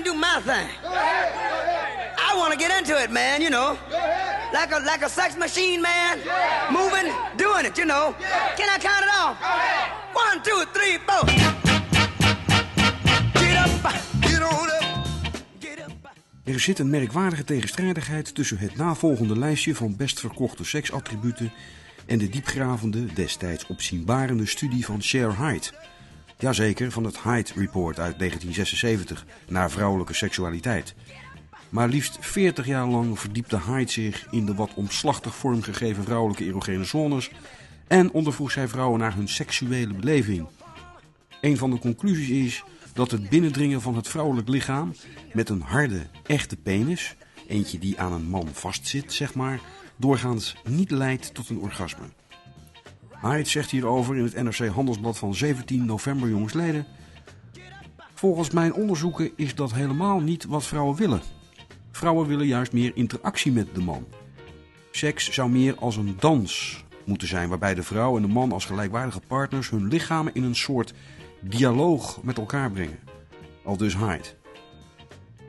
and do my thing. I want to get into it, man, you know. Like a, like a sex machine, man. Moving, doing it, you know. Can I count it off? One, two, three, four. Get up, get get up. Er zit een merkwaardige tegenstrijdigheid tussen het navolgende lijstje van best verkochte seksattributen en de diepgravende, destijds opzienbarende studie van Cher Hyde. Jazeker, van het Hyde Report uit 1976 naar vrouwelijke seksualiteit. Maar liefst 40 jaar lang verdiepte Hyde zich in de wat omslachtig vormgegeven vrouwelijke erogene zones en ondervroeg zij vrouwen naar hun seksuele beleving. Een van de conclusies is dat het binnendringen van het vrouwelijk lichaam met een harde, echte penis, eentje die aan een man vastzit, zeg maar, doorgaans niet leidt tot een orgasme. Hyde zegt hierover in het NRC Handelsblad van 17 november jongsleden. Volgens mijn onderzoeken is dat helemaal niet wat vrouwen willen. Vrouwen willen juist meer interactie met de man. Seks zou meer als een dans moeten zijn, waarbij de vrouw en de man als gelijkwaardige partners hun lichamen in een soort dialoog met elkaar brengen. Al dus Hyde.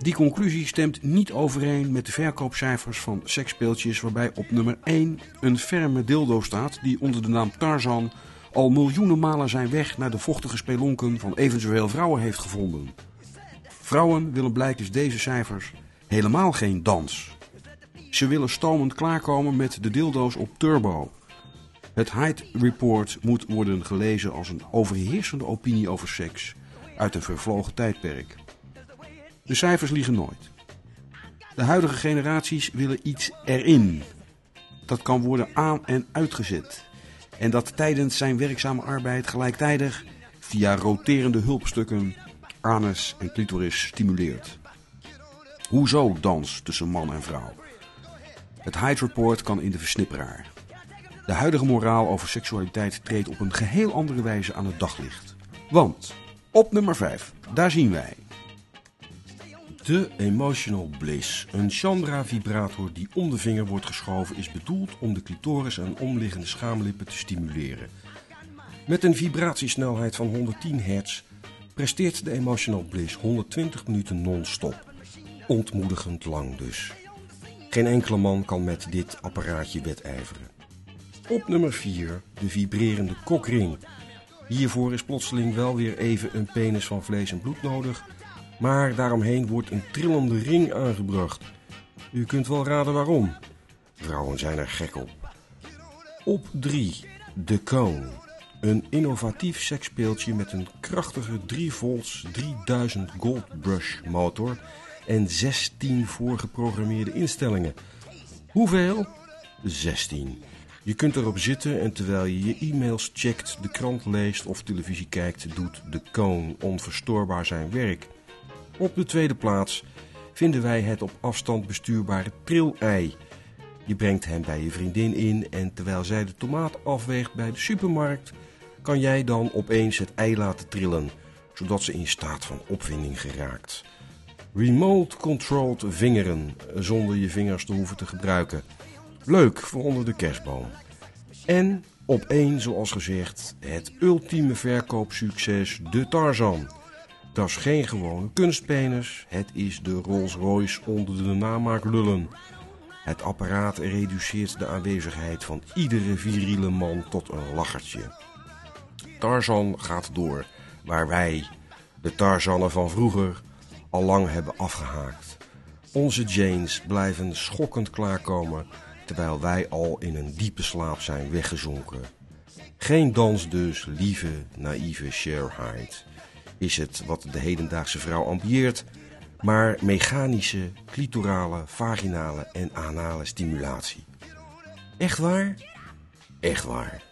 Die conclusie stemt niet overeen met de verkoopcijfers van seksspeeltjes waarbij op nummer 1 een ferme dildo staat die onder de naam Tarzan al miljoenen malen zijn weg naar de vochtige spelonken van even zoveel vrouwen heeft gevonden. Vrouwen willen blijkens deze cijfers helemaal geen dans. Ze willen stomend klaarkomen met de dildo's op turbo. Het Hyde Report moet worden gelezen als een overheersende opinie over seks uit een vervlogen tijdperk. De cijfers liegen nooit. De huidige generaties willen iets erin. Dat kan worden aan- en uitgezet. En dat tijdens zijn werkzame arbeid gelijktijdig via roterende hulpstukken anus en clitoris stimuleert. Hoezo dans tussen man en vrouw? Het Hyde Report kan in de versnipperaar. De huidige moraal over seksualiteit treedt op een geheel andere wijze aan het daglicht. Want op nummer 5, daar zien wij De Emotional Bliss, een Chandra-vibrator die om de vinger wordt geschoven, is bedoeld om de clitoris en omliggende schaamlippen te stimuleren. Met een vibratiesnelheid van 110 hertz presteert de Emotional Bliss 120 minuten non-stop. Ontmoedigend lang dus. Geen enkele man kan met dit apparaatje wedijveren. Op nummer 4 de vibrerende kokring. Hiervoor is plotseling wel weer even een penis van vlees en bloed nodig, maar daaromheen wordt een trillende ring aangebracht. U kunt wel raden waarom. Vrouwen zijn er gek op. Op 3 de Cone. Een innovatief seksspeeltje met een krachtige 3 volts 3000 Gold Brush motor en 16 voorgeprogrammeerde instellingen. Hoeveel? 16. Je kunt erop zitten en terwijl je je e-mails checkt, de krant leest of televisie kijkt, doet de Cone onverstoorbaar zijn werk. Op de tweede plaats vinden wij het op afstand bestuurbare trillei. Je brengt hem bij je vriendin in en terwijl zij de tomaat afweegt bij de supermarkt, kan jij dan opeens het ei laten trillen, zodat ze in staat van opwinding geraakt. Remote controlled vingeren, zonder je vingers te hoeven te gebruiken. Leuk voor onder de kerstboom. En op één, zoals gezegd, het ultieme verkoopsucces, de Tarzan. Dat is geen gewone kunstpenis, het is de Rolls Royce onder de namaaklullen. Het apparaat reduceert de aanwezigheid van iedere viriele man tot een lachertje. Tarzan gaat door waar wij, de Tarzannen van vroeger, al lang hebben afgehaakt. Onze Janes blijven schokkend klaarkomen terwijl wij al in een diepe slaap zijn weggezonken. Geen dans dus, lieve, naïeve Cher Hyde. Is het wat de hedendaagse vrouw ambieert, maar mechanische, clitorale, vaginale en anale stimulatie. Echt waar? Echt waar.